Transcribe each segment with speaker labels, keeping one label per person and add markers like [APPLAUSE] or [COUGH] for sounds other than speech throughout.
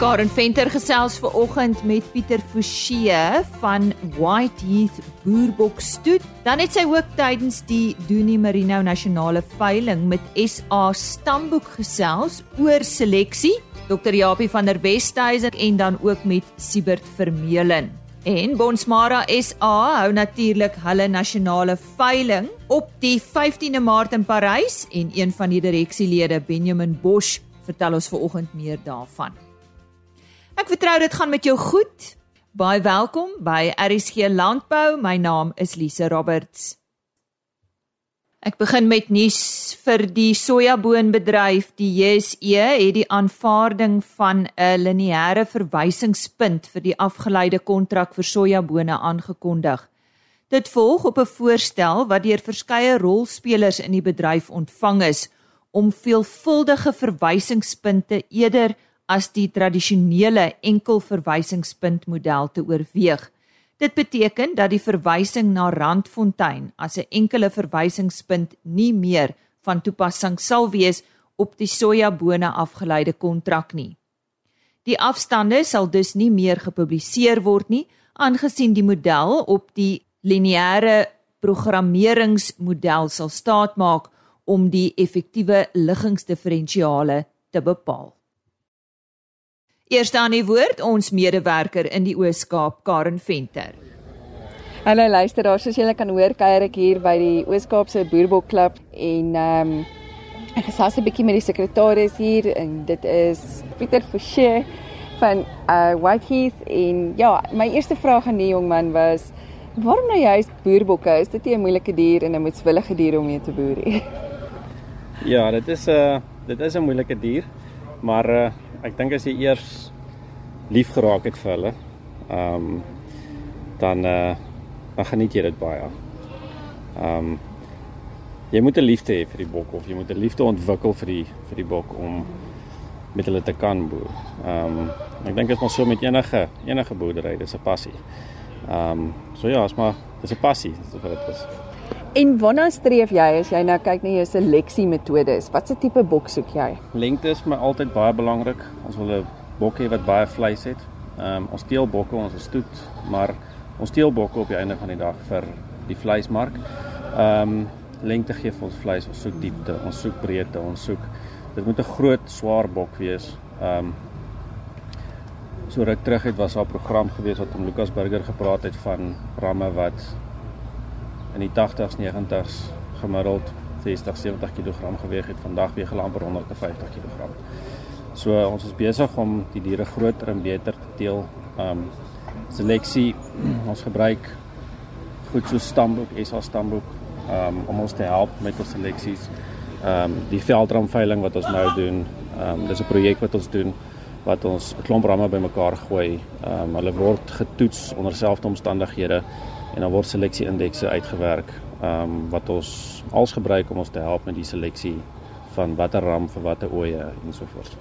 Speaker 1: Karen Venter gesels ver oggend met Pieter Forsie van White Heath Boerbok stoet. Dan het sy ook tydens die Doenie Merino Nasionale veiling met SA Stamboek gesels oor seleksie. Dr. Japie van der Westhuizen en dan ook met Siebert Vermeulen. En Bonsmara SA hou natuurlik hulle nasionale veiling op die 15de Maart in Parys en een van die direksielede Benjamin Bosch vertel ons ver oggend meer daarvan. Ek vertrou dit gaan met jou goed. Baie welkom by RSG Landbou. My naam is Lise Roberts. Ek begin met nuus vir die sojaboonbedryf. Die JSE het die aanvaarding van 'n lineêre verwysingspunt vir die afgeleide kontrak vir sojabone aangekondig. Dit volg op 'n voorstel wat deur verskeie rolspelers in die bedryf ontvang is om veelvuldige verwysingspunte eerder as die tradisionele enkelverwysingspunt model te oorweeg. Dit beteken dat die verwysing na Randfontein as 'n enkele verwysingspunt nie meer van toepassing sal wees op die sojabone afgeleide kontrak nie. Die afstande sal dus nie meer gepubliseer word nie, aangesien die model op die lineêre programmeringsmodel sal staatmaak om die effektiewe liggingsdiferensiale te bepaal. Eerste aan die woord ons medewerker in die Oos-Kaap, Karen Venter.
Speaker 2: Hallo luisteraars, soos julle kan hoor, kuier ek hier by die Oos-Kaapse Boerbokklub en ehm um, ek gesels 'n bietjie met die sekretaris hier en dit is Pieter Forsie van uh Whiteheath en ja, my eerste vraag aan die jong man was waarom nou juist boerbokke? Is dit nie 'n moeilike dier en 'n moetswillige dier om mee te boer nie? [LAUGHS]
Speaker 3: Ja, dit is 'n uh, dit is 'n moeilike dier, maar uh ek dink as jy eers lief geraak het vir hulle, ehm um, dan eh uh, dan geniet jy dit baie. Ehm um, jy moet 'n liefde hê vir die bok of jy moet 'n liefde ontwikkel vir die vir die bok om met hulle te kan boer. Ehm um, ek dink dit is maar so met enige enige boerdery, dis 'n passie. Ehm um, so ja, is maar dis 'n passie, dis wat dit is.
Speaker 2: En waarna streef jy as jy nou kyk na jou seleksie metodes? Watse tipe bok soek jy?
Speaker 3: Lengte is vir my altyd baie belangrik. Ons wil 'n bok hê wat baie vleis het. Ehm um, ons steel bokke, ons is stoet, maar ons steel bokke op die einde van die dag vir die vleismark. Ehm um, lengte gee vir ons vleis, ons soek diepte, ons soek breedte, ons soek dit moet 'n groot, swaar bok wees. Ehm um, so ruk terug het was daar 'n program gewees wat om Lukas Burger gepraat het van ramme wat in die 80s 90s gemiddeld 60 70 kg geweg het vandag weeg hulle amper 150 kg. So ons is besig om die diere groter en beter te teel. Um seleksie [CLEARS THROAT] ons gebruik goed so stamboek, SA stamboek um om ons te help met ons seleksies. Um die veldramveiling wat ons nou doen, um dis 'n projek wat ons doen wat ons 'n klomp ramme bymekaar gooi. Um hulle word getoets onder selfde omstandighede en dan word seleksie indekse uitgewerk ehm um, wat ons als gebruik om ons te help met die seleksie van watter ram vir watter oeye en so voort.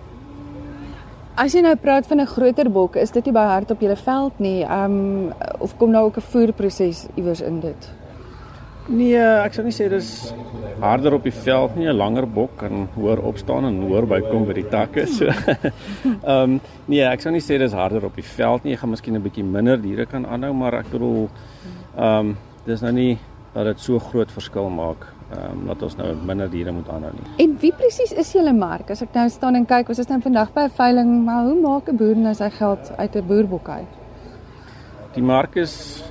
Speaker 2: As jy nou praat van 'n groter bok, is dit nie baie hard op julle veld nie. Ehm um, of kom nou ook 'n voerproses iewers in dit?
Speaker 3: Nee, ek sou nie sê dis harder op die veld nie, 'n langer bok kan hoër opstaan en hoër bykom by die takke. So. [LAUGHS] Ehm um, nee, ek sou nie sê dis harder op die veld nie. Jy gaan miskien 'n bietjie minder diere kan aanhou, maar ek bedoel Ehm um, dis nou nie dat dit so groot verskil maak ehm um, dat ons nou minder diere moet aanhou nie.
Speaker 2: En wie presies is julle mark? As ek nou staan en kyk, ons is nou vandag by 'n veiling, maar hoe maak 'n boer nou sy geld uit 'n boerbok uit?
Speaker 3: Die mark is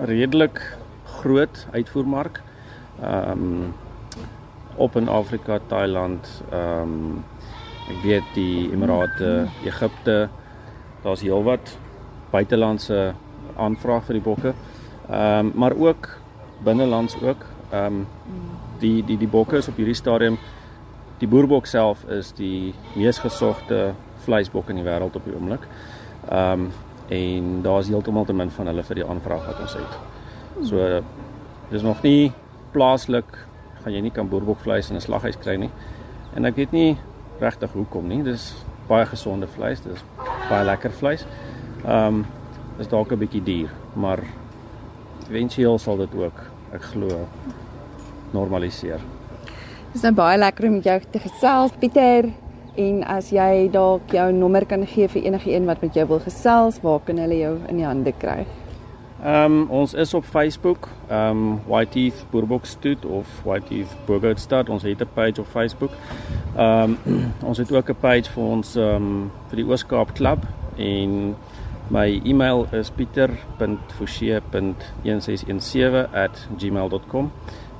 Speaker 3: redelik groot uitvoermark. Ehm um, op in Afrika, Thailand, ehm um, ek weet die Emirate, Egipte, daar's heelwat buitelandse aanvraag vir die bokke. Ehm um, maar ook binnelands ook. Ehm um, die die die bokke is op hierdie stadium die boerbok self is die mees gesogte vleisbok in die wêreld op die oomblik. Ehm um, en daar's heeltemal te min van hulle vir die aanvraag wat ons het. So dis nog nie plaaslik gaan jy nie kan boerbokvleis in 'n slaghuis kry nie. En ek weet nie regtig hoekom nie. Dis baie gesonde vleis, dis baie lekker vleis. Ehm um, is dalk 'n bietjie duur, maar éventueel sal dit ook, ek glo, normaliseer.
Speaker 2: Dis nou baie lekker om met jou te gesels, Pieter. En as jy dalk jou nommer kan gee vir enige een wat met jou wil gesels, waar kan hulle jou in die hande kry?
Speaker 3: Ehm um, ons is op Facebook, ehm um, White Teeth Boerboekstad of White Teeth Boerboekstad. Ons het 'n page op Facebook. Ehm um, [CLEARS THROAT] ons het ook 'n page vir ons ehm um, vir die Ooskaap Klub en my e-mail is pieter.forsie.1617@gmail.com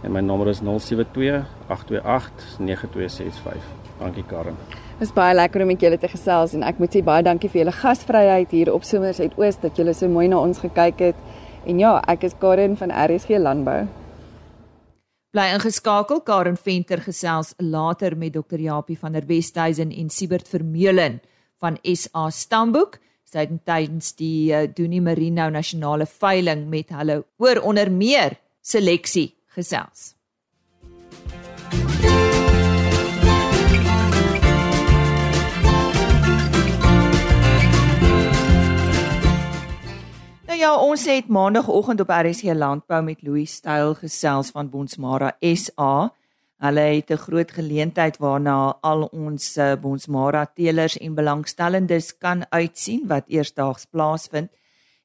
Speaker 3: en my nommer is 072 828 9265. Dankie Karen.
Speaker 2: Dit is baie lekker om met julle te gesels en ek moet sê baie dankie vir julle gasvryheid hier op Somers Suidoos dat julle so mooi na ons gekyk het. En ja, ek is Karen van RSG Landbou.
Speaker 4: Bly ingeskakel, Karen Venter gesels later met Dr. Japie van der Westhuizen en Siebert Vermeulen van SA Stamboek. Sy het tydens die uh, Doenie Marino nasionale veiling met hulle oor onder meer seleksie gesels. ja, ons het maandagooggend op RSC Landbou met Louis Styl gesels van Bonsmara SA. Hulle het 'n groot geleentheid waarna al ons eh, Bonsmara teelers en belangstellendes kan uitsien wat eersdaags plaasvind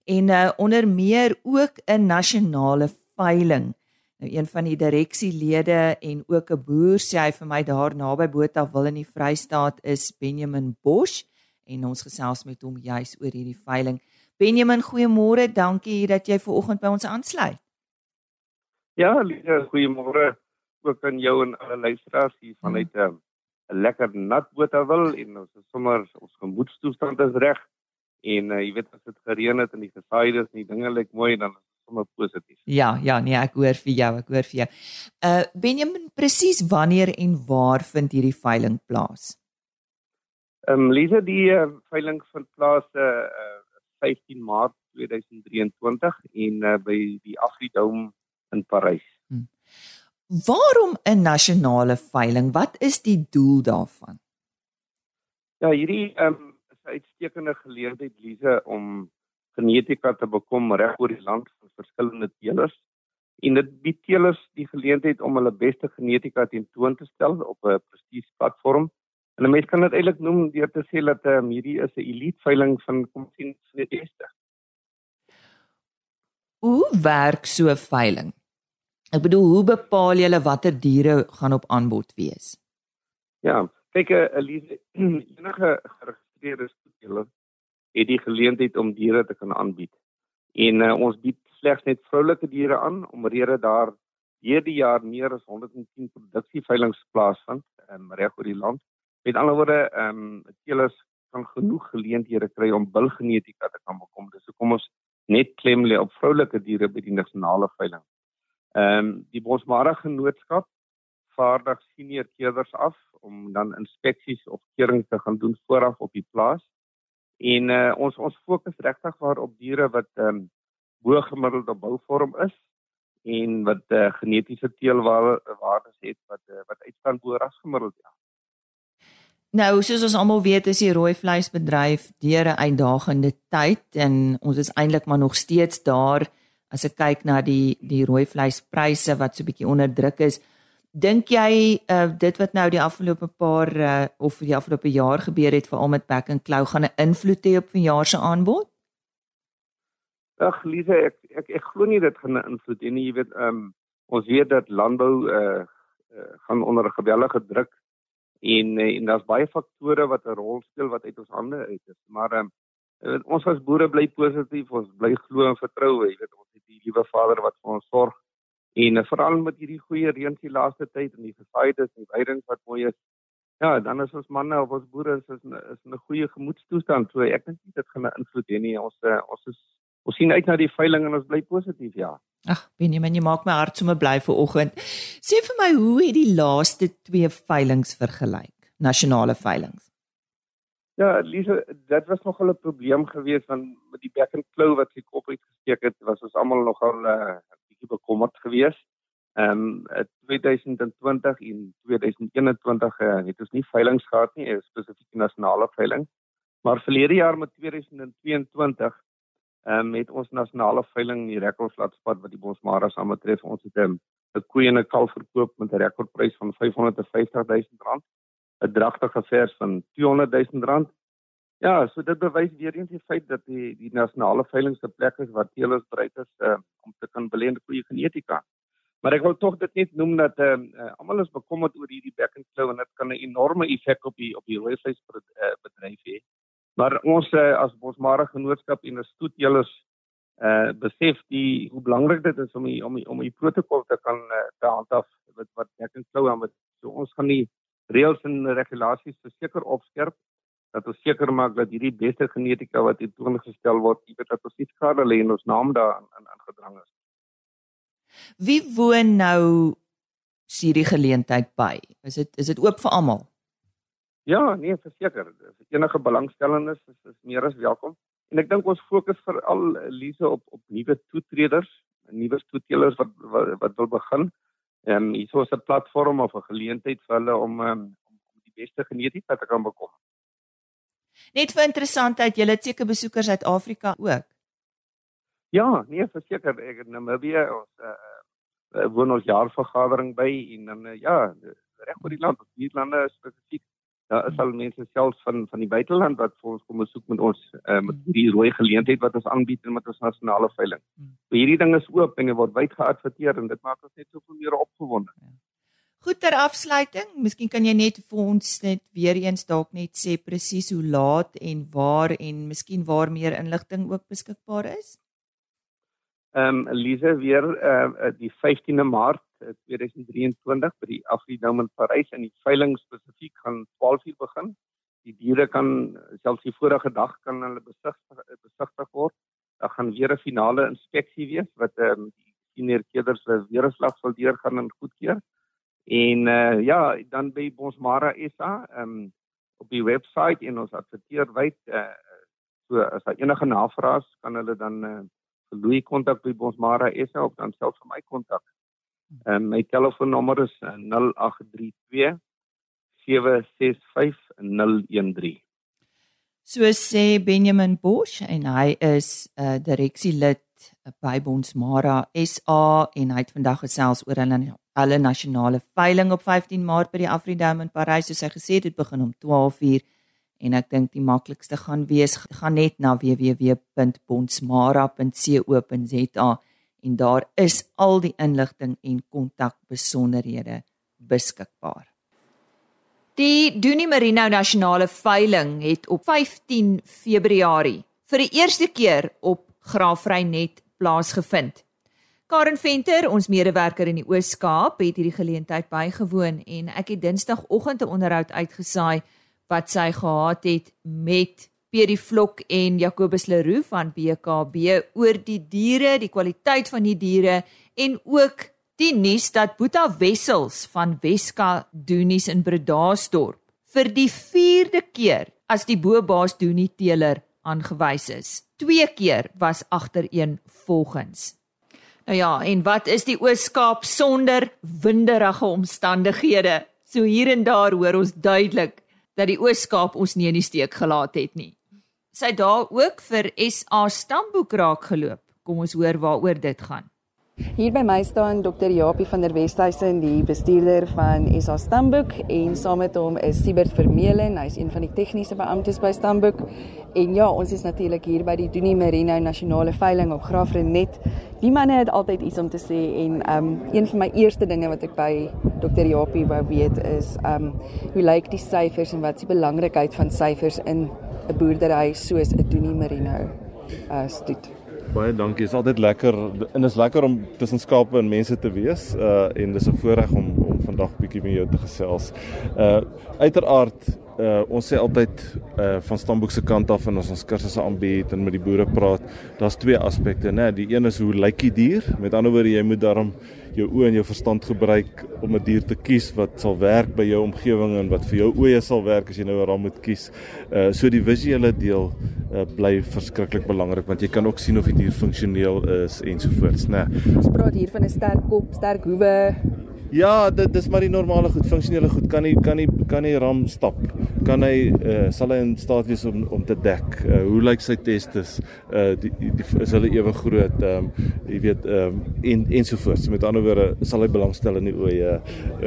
Speaker 4: en uh, onder meer ook 'n nasionale veiling. Nou een van die direksielede en ook 'n boer sê hy vir my daar naby Botawil in die Vrystaat is Benjamin Bosch en ons gesels met hom juis oor hierdie veiling. Benjamin, goeiemôre. Dankie dat jy ver oggend by ons aansluit.
Speaker 5: Ja, goeiemôre ook aan jou en alle luisteraars hier vanuit 'n hmm. lekker nat Botawil en ons is sommer ons gemoedstoestand is reg. En uh, jy weet as dit gereën het en die gesaai is en die dinge lyk mooi dan is sommer positief.
Speaker 4: Ja, ja, nee, ek hoor vir jou, ek hoor vir jou. Uh Benjamin, presies wanneer en waar vind hierdie veiling plaas?
Speaker 5: Ehm um, Lisa, die uh, veiling vind plaas uh 15 Maart 2023 en uh, by die Afridome in Parys. Hmm.
Speaker 4: Waarom 'n nasionale veiling? Wat is die doel daarvan?
Speaker 5: Ja, hierdie um, is 'n uitstekende geleentheid Lize om genetika te bekom reg oor die land van verskillende teelers en dit bied teelers die geleentheid om hulle beste genetika tentoon te stel op 'n prestige platform En 'n mens kan dit eintlik noem deur te sê dat um, hierdie is 'n elite veiling van kom sien van die beste.
Speaker 4: Hoe werk so 'n veiling? Ek bedoel, hoe bepaal jy watter diere gaan op aanbod wees?
Speaker 5: Ja, kyk 'n elite [CLEARS THROAT] enige geregistreerde speler het die geleentheid om diere te kan aanbied. En uh, ons bied slegs net vroulike diere aan omrede daar hierdie jaar meer as 110 produksieveilings plaasvind um, reg oor die land. Met ander woorde, ehm um, teelers kan genoeg geleenthede kry om bilgenetika te kan bekom. Dis hoekom ons net klem lê op vroulike diere by die nasionale veiling. Ehm um, die Bosmara genootskap vaardig senior keerders af om dan inspeksies of keurings te gaan doen vooraf op die plaas. En uh, ons ons fokus regtig waar op diere wat ehm um, bo gemiddelde bouvorm is en wat uh, genetiese teelwaardes het wat uh, wat uitstaan bo ras gemiddeld ja.
Speaker 4: Nou, soos ons almal weet, is die rooi vleisbedryf deur 'n uitdagende tyd en ons is eintlik maar nog steeds daar as ek kyk na die die rooi vleispryse wat so bietjie onder druk is. Dink jy uh, dit wat nou die afgelope paar uh, of die afgelope jaar gebeur het veral met back and claw gaan 'n invloed hê op vanjaar se aanbod?
Speaker 5: Ag, Lise, ek ek ek glo nie dit gaan 'n invloed hê nie. Jy weet, um, ons weet dat landbou uh, uh, gaan onder 'n gewellige druk en en daar's baie faktore wat 'n rol speel wat uit ons hande uit is maar um, ons as boere bly positief ons bly glo en vertrou jy weet ons het die liewe Vader wat vir ons sorg en uh, veral met hierdie goeie reën die laaste tyd en die gesaides en weidings wat mooi is ja dan is ons manne of ons boere is is is 'n goeie gemoedstoestand so ek dink dit gaan 'n invloed hê nie ons uh, ons is ons sien uit na die veiling en ons bly positief ja
Speaker 4: Ag, Benjamin, jy maak my hart sommer bly vir oggend. Sê vir my, hoe het die laaste twee veilinge vergelyk? Nasionale veilinge.
Speaker 5: Ja, Lise, dit was nogal 'n probleem geweest van met die back and claw wat ek op uitgesteek het, was ons almal nogal 'n uh, bietjie bekommerd geweest. Ehm um, 2020 en 2021 uh, het ons nie veilinge gehad nie, 'n spesifieke nasionale veiling. Maar verlede jaar met 2022 ehm um, het ons nasionale veiling in die rekordflatspad wat die Bosmara saam betref ons het 'n 'n koei en 'n kalf verkoop met 'n rekordprys van 550 000 rand 'n dragtige vers van 200 000 rand. Ja, so dit bewys weer eens die feit dat die die nasionale veiling se plek is waar teelers bereid is uh, om te kan belê in goeie genetika. Maar ek wil tog dit net noem dat uh, uh, almal is bekommerd oor hierdie back and claw en dit kan 'n enorme effek op die op die rooi vleis bedryf hê. Maar ons uh, as Bosmara genootskap en as stoetjelers uh besef die hoe belangrik dit is om die, om die, om die protokol te kan uh, te handhaaf wat wat back and claw aan wat so ons gaan die reëls en regulasies verseker opskerp dat ons seker maak dat hierdie beste genetika wat hier toongestel word, jy weet dat ons nie skade lê en ons naam daar in in gedrang is.
Speaker 1: Wie woon nou hierdie geleentheid by? Is dit is dit oop vir almal?
Speaker 5: Ja, nee, verseker. Enige belangstellendes is is meer as welkom. En ek dink ons fokus veral Lise op op nuwe toetreders, nuwe toetelers wat, wat wat wil begin. Ehm um, hier is 'n platform of 'n geleentheid vir hulle om um, om die beste genetika te kan bekom.
Speaker 1: Net vir interessantheid, julle het seker besoekers uit Afrika ook.
Speaker 5: Ja, nee, verseker ek in Namibië ons uh, uh, woon ons jaarvergadering by en dan uh, ja, reg oor die land, die lande spesifiek. Daar is al mense selfs van van die buiteland wat vir ons kom besoek met ons uh, met hierdie rooi geleentheid wat ons aanbied en met ons nasionale veiling. Hmm. So hierdie ding is oop en dit word wyd geadverteer en dit maak ons net soveel meer opgewonde. Ja.
Speaker 1: Goed ter afsluiting, miskien kan jy net vir ons net weer eens dalk net sê presies hoe laat en waar en miskien waar meer inligting ook beskikbaar is.
Speaker 5: Ehm um, Elise weer uh, die 15de Maart 2023 by die Afridome in Parys en die veiling spesifiek gaan 12:00 begin. Die diere kan selfs die vorige dag kan hulle besigtig besigtig word. Daar gaan weer 'n finale inspeksie wees wat ehm um, die senior keerders weer 'n slag sal deurgaan en goedkeur. En uh, ja, dan by Bosmara SA, ehm um, op die webwerf en ons adverteer wyd uh, so as daar enige navrae is, kan hulle dan uh, vir Louis kontak by Bosmara SA of dan self vir my kontak. Ehm um, my telefoonnommer is 0832 765013.
Speaker 1: So sê Benjamin Bosch en hy is 'n uh, direksielid by Bosmara SA en hy het vandag gesels oor hulle hulle nasionale veiling op 15 Maart by die Afridome in Parys soos hy gesê het dit begin om 12:00 en ek dink die maklikste gaan wees gaan net na www.bonsmara.co.za en daar is al die inligting en kontak besonderhede beskikbaar. Die Dunie Marino Nasionale Veiling het op 15 Februarie vir die eerste keer op Graafrynet plaasgevind. Karen Venter, ons medewerker in die Oos-Kaap, het hierdie geleentheid bygewoon en ek het Dinsdagoggend 'n onderhoud uitgesaai wat sy gehad het met Pierre Vlok en Jacobus Leroux van BKB oor die diere, die kwaliteit van die diere en ook die nuus dat Boeta Wessels van Weska Doenies in Bredasdorp vir die 4de keer as die bobaas Doenie teeler aangewys is. Twee keer was agtereen volgens Nou ja, en wat is die Oos-Kaap sonder winderige omstandighede? So hier en daar hoor ons duidelik dat die Oos-Kaap ons nie in die steek gelaat het nie. Sy daar ook vir SA stamboek raak geloop. Kom ons hoor waaroor dit gaan.
Speaker 2: Hier by my staan Dr. Japie van der Westhuizen, die bestuurder van SA Stamboek en saam met hom is Siebert Vermeulen, hy's een van die tegniese beamptes by Stamboek. En ja, ons is natuurlik hier by die Dunie Merino Nasionale Veiling op Graafrenet. Die manne het altyd iets om te sê en um een van my eerste dinge wat ek by Dr. Japie wou weet is um hoe lyk die syfers en wat is die belangrikheid van syfers in 'n boerdery soos 'n Dunie Merino uh stoet?
Speaker 6: Baie dankie. Dit is altyd lekker en is lekker om tussen skape en mense te wees. Uh en dis 'n voorreg om om vandag bietjie met jou te gesels. Uh uiteraard uh ons sê altyd uh van stamboek se kant af en as ons kursusse aanbied en met die boere praat, daar's twee aspekte, né? Die een is hoe lyk die dier? Met ander woorde, jy moet daarom jou oë en jou verstand gebruik om 'n dier te kies wat sal werk by jou omgewing en wat vir jou oë sal werk as jy nou 'n ram moet kies. Uh so die visuele deel uh, bly verskriklik belangrik want jy kan ook sien of die dier funksioneel is ensovoorts, né?
Speaker 2: Ons praat hier van 'n sterk kop, sterk hoewe.
Speaker 6: Ja, dit dis maar die normale goed, funksionele goed. Kan nie kan nie kan nie ram stap. Kan hy uh, sal hy in staat wees om om te dek? Uh, hoe lyk sy testes? Uh die, die, is hulle ewe groot? Ehm um, jy weet ehm um, en ensovoorts. Met ander woorde, sal hy belangstel in die oë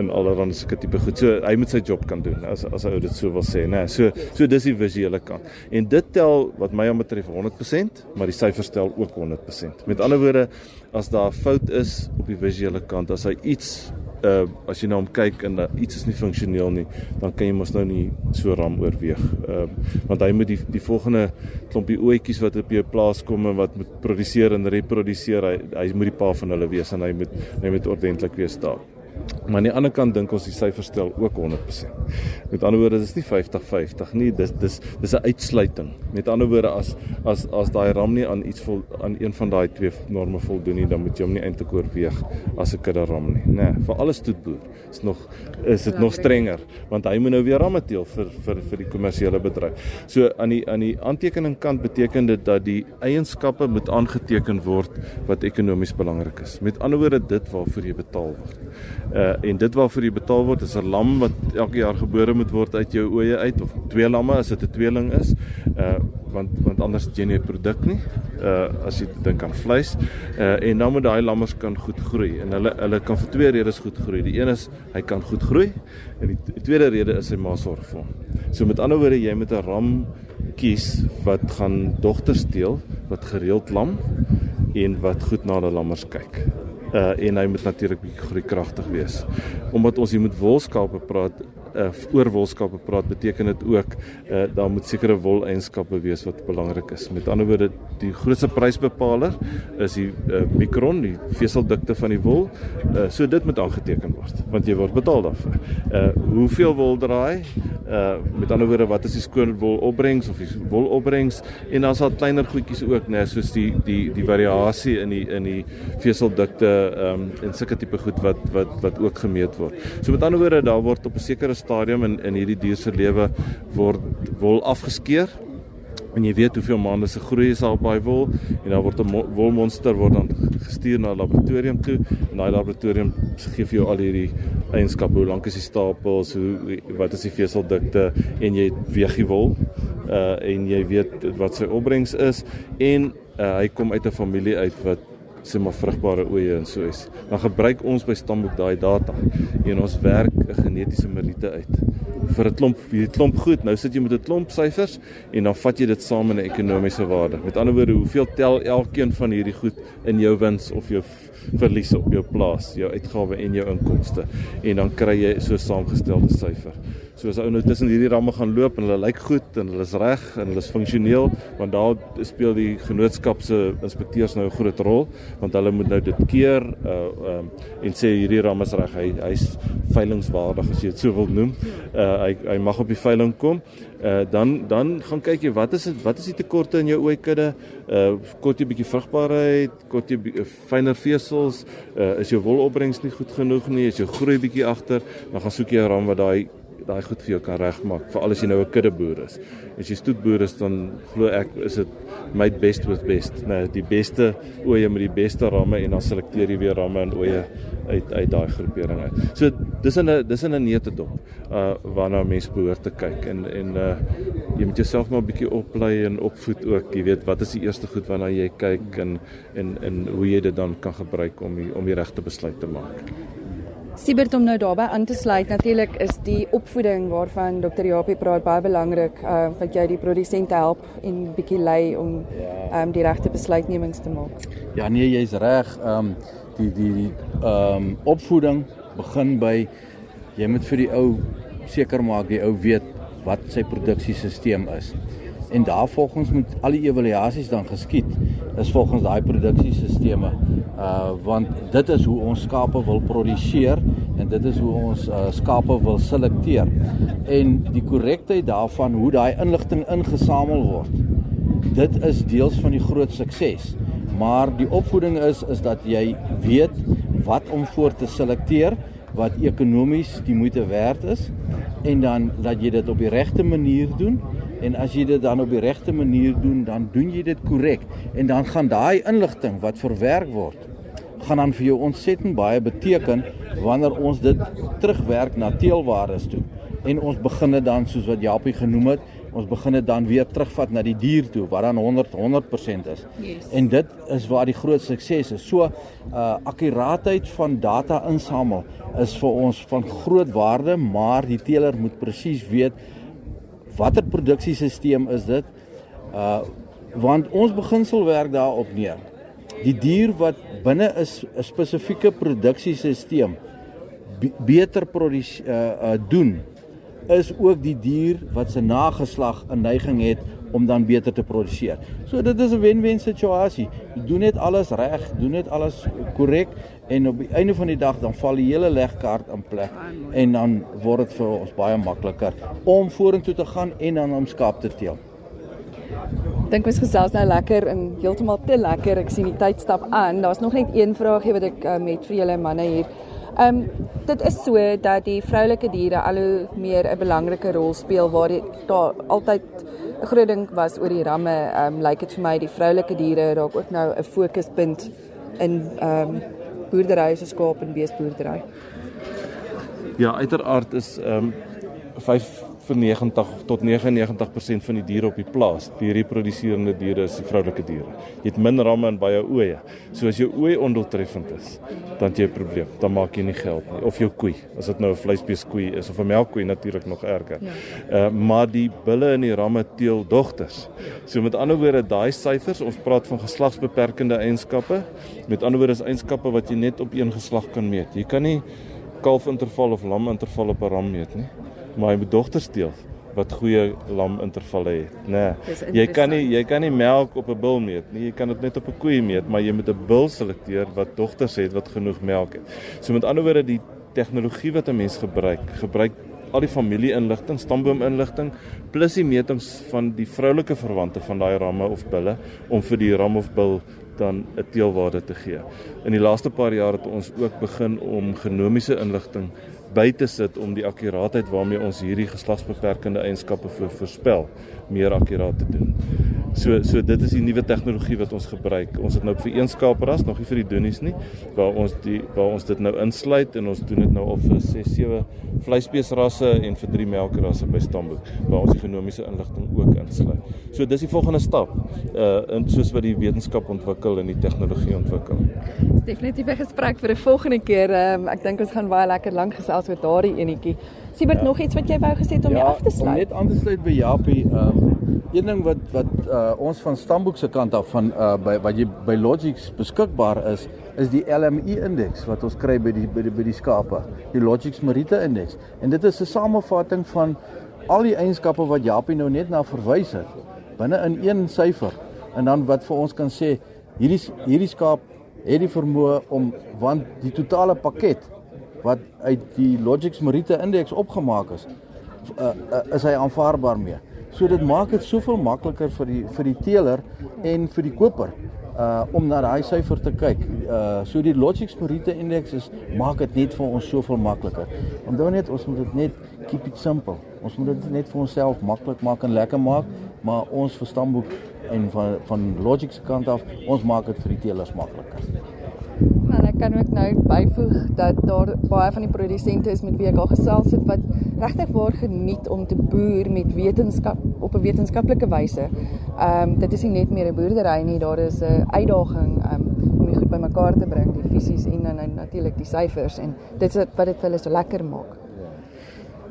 Speaker 6: en allerlei sulke tipe goed. So hy moet sy job kan doen as as ou dit so wil sê, né? So so dis die visuele kant. En dit tel wat my betref 100%, maar die syfers tel ook 100%. Met ander woorde, as daar 'n fout is op die visuele kant, as hy iets uh as jy na nou hom kyk en uh, iets is nie funksioneel nie, dan kan jy mos nou nie so ram oorweeg. Uh want hy moet die die volgende klompie oetjies wat op jou plaas kom en wat moet produseer en reproduseer, hy hy moet die pa van hulle wees en hy moet hy moet ordentlik wees daar. Maar aan die ander kant dink ons die syfer stel ook 100%. Met ander woorde, dit is nie 50-50 nie, dis dis dis 'n uitsluiting. Met ander woorde, as as as daai ram nie aan iets vol aan een van daai twee norme voldoen nie, dan moet jy hom nie eintlik oorweeg as 'n kudde ram nie, né? Nee, vir alles toetboer is nog is dit nog strenger, want hy moet nou weer ramme teel vir vir vir die kommersiële bedryf. So aan die aan die aantekening kant beteken dit dat die eienskappe moet aangeteken word wat ekonomies belangrik is. Met ander woorde, dit waarvoor jy betaal word. Uh en dit waarvoor jy betaal word is 'n lam wat elke jaar gebore moet word uit jou oeye uit of twee lamme as dit 'n tweeling is. Uh want want anders het jy nie produk nie. Uh as jy dink aan vleis. Uh en dan moet daai lammers kan goed groei en hulle hulle kan vir twee redes goed groei. Die een is hy kan goed groei en die, tweede rede is hy maar sorg vir hom. So met ander woorde jy moet 'n ram kies wat gaan dogters steel wat gereeld lam en wat goed na die lammers kyk uh en hy moet natuurlik bietjie groeikragtig wees. Omdat ons hier met wolskape praat, uh oor wolskappe praat, beteken dit ook uh daar moet sekere woleienskappe wees wat belangrik is. Met ander woorde, die grootste prysbepaler is die uh, mikron, die veseldikte van die wol. Uh so dit moet aangeteken word want jy word betaal daarvoor. Uh hoeveel wol draai? Uh met ander woorde, wat is die skoon wol opbrengs of die wol opbrengs? En dan's daar kleiner goedjies ook, né, soos die die die variasie in die in die veseldikte um, en sulke tipe goed wat wat wat ook gemeet word. So met ander woorde, daar word op 'n sekere stadium in in hierdie dier se lewe word wol afgeskeur en jy weet hoeveel maande se groei is al baie wol en dan word 'n wolmonster word dan gestuur na 'n laboratorium toe. En daai laboratorium gee vir jou al hierdie eienskappe. Hoe lank is die stapels? Hoe wat is die veseldikte? En jy weeg die wol uh en jy weet wat sy opbrengs is. En uh, hy kom uit 'n familie uit wat sê maar vrugbare oeye en so is. Dan gebruik ons by Stamboek daai data en ons werk 'n genetiese meriete uit vir 'n klomp hierdie klomp goed. Nou sit jy met 'n klomp syfers en dan vat jy dit saam in 'n ekonomiese waarde. Met ander woorde, hoeveel tel elkeen van hierdie goed in jou wins of jou verlies op jou plaas, jou uitgawe en jou inkomste en dan kry jy so 'n saamgestelde syfer. So as ou nou tussen hierdie ramme gaan loop en hulle lyk goed en hulle is reg en hulle is funksioneel, want daar speel die genootskap se inspekteurs nou 'n groot rol, want hulle moet nou dit keer uh um en sê hierdie ram is reg. Hy hy's veilingwaardig as jy dit so wil noem. Uh hy hy mag op die veiling kom. Uh dan dan gaan kyk jy wat is dit wat is die tekorte in jou ooikudde? Uh kort jy bietjie vrugbaarheid, kort jy uh, fyner vesels, uh is jou wolopbrengs nie goed genoeg nie, is jou groei bietjie agter, dan gaan soek jy 'n ram wat daai daai goed vir jou kan regmaak veral as jy nou 'n kuddeboer is. As jy stoetboer is dan glo ek is dit my best with best. Nou die beste oeye met die beste ramme en dan selekteer jy weer ramme en oeye uit uit daai groepering uit. So dis in 'n dis in 'n neete dop uh waarna mense behoort te kyk en en uh jy moet jouself maar 'n bietjie oplei en opvoed ook. Jy weet wat is die eerste goed waarna jy kyk en en en hoe jy dit dan kan gebruik om die, om die regte besluit te maak.
Speaker 2: Siebert om nou daarbey aan te sluit natuurlik is die opvoeding waarvan Dr. Japie praat baie belangrik uh wat jy die produsente help en bietjie lei om ja. um die regte besluitnemings te maak.
Speaker 7: Ja nee, jy's reg. Um die die die um opvoeding begin by jy moet vir die ou seker maak die ou weet wat sy produksiesisteem is. En daarvolgens moet al die evaluasies dan geskied is volgens daai produksiesisteme. Uh want dit is hoe ons skape wil produseer en dit is hoe ons uh, skape wil selekteer. En die korrektheid daarvan hoe daai inligting ingesamel word dit is deels van die groot sukses. Maar die opvoeding is is dat jy weet wat om voor te selekteer wat ekonomies die moeite werd is en dan dat jy dit op die regte manier doen en as jy dit dan op die regte manier doen, dan doen jy dit korrek en dan gaan daai inligting wat verwerk word gaan dan vir jou ontsettend baie beteken wanneer ons dit terugwerk na teelwaardes toe. en ons begin dit dan soos wat Japie genoem het, ons begin dit dan weer terugvat na die dier toe wat dan 100 100% is.
Speaker 2: Yes.
Speaker 7: En dit is waar die groot sukses is. So uh akkuraatheid van data insamel is vir ons van groot waarde, maar die teeler moet presies weet watter produksiesisteem is dit? Uh want ons beginsel werk daarop neer. Die dier wat binne is 'n spesifieke produksiesisteem beter produseer uh, uh doen is ook die dier wat se nageslag 'n neiging het om dan beter te produseer. So dit is 'n wen-wen situasie. Jy doen net alles reg, doen net alles korrek en op die einde van die dag dan val die hele legkaart in plek en dan word dit vir ons baie makliker om vorentoe te gaan en dan om skaap te teel.
Speaker 2: Dink ons gesels nou lekker en heeltemal te lekker. Ek sien die tyd stap aan. Daar's nog net een vraagie wat ek um, het vir julle manne hier. Ehm um, dit is so dat die vroulike diere al hoe meer 'n belangrike rol speel waar dit daar altyd 'n groot ding was oor die ramme. Ehm um, lyk dit vir my die vroulike diere raak ook nou 'n fokuspunt in ehm um, boerdery soos skaap en beesboerdery.
Speaker 6: Ja, uiteraard is ehm um, 5 vir 90 tot 99% van die diere op die plaas, die reproduserende diere is die vroulike diere. Jy het min ramme en baie oeye. So as jou ooi ondoeltreffend is, dan het jy 'n probleem. Dan maak jy nie geld nie. Of jou koei, as dit nou 'n vleisbeeskoei is of 'n melkkoei natuurlik nog erger. Ja. Uh maar die bulle en die ramme teel dogters. So met ander woorde, daai syfers, ons praat van geslagsbeperkende eienskappe. Met ander woorde is eienskappe wat jy net op een geslag kan meet. Jy kan nie kalfinterval of laminterval op 'n ram meet nie maar hy moet dogters deel wat goeie lam intervalle het, nê. Nee, jy kan nie jy kan nie melk op 'n bil meet nie. Jy kan dit net op 'n koei meet, maar jy moet 'n bil selekteer wat dogters het wat genoeg melk het. So met ander woorde die tegnologie wat 'n mens gebruik, gebruik al die familie-inligting, stamboom-inligting plus die metings van die vroulike verwante van daai ramme of bulle om vir die ram of bil dan 'n teelwaarde te gee. In die laaste paar jaar het ons ook begin om genomiese inligting by te sit om die akkuraatheid waarmee ons hierdie geslagsbeperkende eienskappe voorspel meer akkuraat te doen. So so dit is die nuwe tegnologie wat ons gebruik. Ons het nou vir een skaapras, nog nie vir die dunies nie, waar ons die waar ons dit nou insluit en ons doen dit nou al vir 6 7 vleisbeesrasse en vir 3 melkrasse by Stamboek waar ons genomiese inligting ook insluit. So dis die volgende stap. Uh in soos wat die wetenskap ontwikkel en die tegnologie ontwikkel.
Speaker 2: Dis definitief 'n gesprek vir 'n volgende keer. Um, ek dink ons gaan baie lekker lank gesels oor daardie enetjie. Siebert ja. nog iets wat jy wou gesê om ja, af te sluit?
Speaker 7: Ja, net aan te sluit by Japie. Ehm um, een ding wat wat uh, ons van Stamboek se kant af van uh, by wat jy by Logix beskikbaar is, is die LMI indeks wat ons kry by die by die, by die skape. Die Logix Merite indeks. En dit is 'n samevatting van al die eienskappe wat Japie nou net na verwys het binne in een syfer. En dan wat vir ons kan sê hierdie hierdie skaap het die vermoë om want die totale pakket wat uit die Logix Merite indeks opgemaak is, uh, uh, is hy aanvaarbaar mee. So dit maak dit soveel makliker vir die vir die teeler en vir die koper uh om na daai syfer te kyk. Uh so die Logix Merite indeks is maak dit net vir ons soveel makliker. Onthou net ons moet dit net keep it simple. Ons moet dit net vir onsself maklik maak en lekker maak, maar ons verstandboek en van van Logix se kant af, ons maak dit vir die teelers makliker.
Speaker 2: Ek kan ook nou byvoeg dat daar baie van die produsente is met wie ek al gesels het wat regtig waar geniet om te boer met wetenskap op 'n wetenskaplike wyse. Ehm um, dit is nie net meer 'n boerdery nie, daar is 'n uitdaging um, om dit goed bymekaar te bring, die fisies en dan natuurlik die syfers en dit is wat dit vir hulle so lekker maak.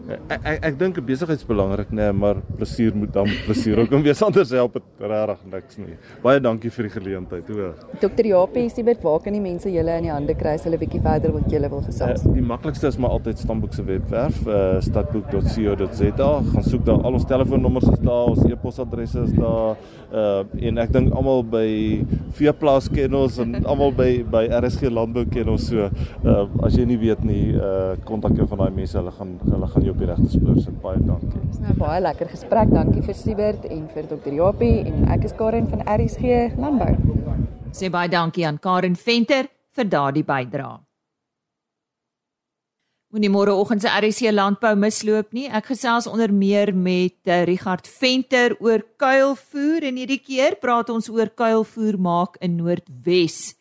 Speaker 6: Ek ek, ek dink besigheid is belangrik nê, nee, maar plesier moet dan plesier ook om weer anders help het regtig niks nie. Baie dankie vir die geleentheid, hoor.
Speaker 2: Dr. Japie Siebert, waar kan die mense julle in die hande kry as hulle bietjie verder wil julle wil gesels?
Speaker 6: Uh, die maklikste is maar altyd Stamboek se webwerf, uh, stadboek.co.za. Gaan soek daar al ons telefoonnommers is daar, ons e-posadresse is daar. Uh en ek dink almal by Veeplaas ken ons en almal by by RSG Landbou ken ons so. Uh as jy nie weet nie, uh kontak jou van daai mense, hulle gaan hulle gaan jou op die regte spoor sit. Baie dankie.
Speaker 2: Dis nou baie lekker gesprek. Dankie vir Siebert en vir Dr. Japie en ek is Karen van RSG Landbou.
Speaker 1: Sê baie dankie aan Karen Venter vir daardie bydrae. Moenie môreoggend se RSC landbou misloop nie. Ek gesels onder meer met uh, Richard Venter oor kuilvoer en hierdie keer praat ons oor kuilvoer maak in Noordwes.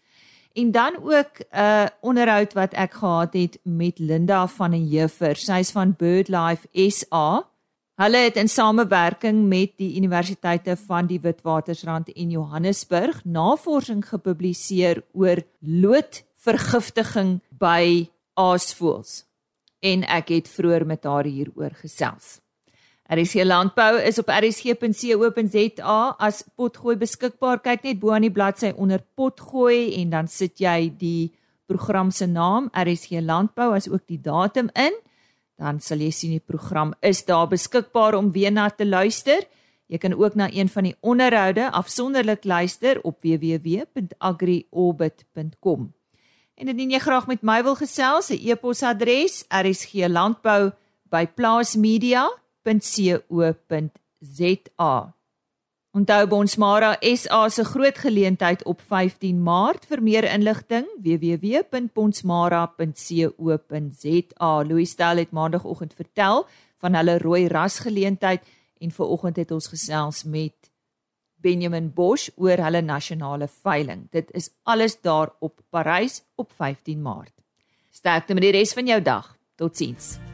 Speaker 1: En dan ook 'n uh, onderhoud wat ek gehad het met Linda van der Heever. Sy's van BirdLife SA. Hulle het in samewerking met die universiteite van die Witwatersrand en Johannesburg navorsing gepubliseer oor loodvergiftiging by aasvoëls. En ek het vroeër met haar hieroor gesels. RSC Landbou is op rsg.co.za as potgooi beskikbaar. Kyk net bo aan die bladsy onder potgooi en dan sit jy die program se naam RSG Landbou as ook die datum in. Dan sal jy sien die program is daar beskikbaar om weer na te luister. Jy kan ook na een van die onderhoude afsonderlik luister op www.agriorbit.com. En indien jy graag met my wil gesels, 'n e-posadres rsglandbou@plaasmedia.com www.bonsmara.co.za. Onthou Bonsmara SA se groot geleentheid op 15 Maart vir meer inligting www.bonsmara.co.za. Louis Stel het maandagooggend vertel van hulle rooi ras geleentheid en vanoggend het ons gesels met Benjamin Bosch oor hulle nasionale veiling. Dit is alles daar op Parys op 15 Maart. Sterkte met die res van jou dag. Totsiens.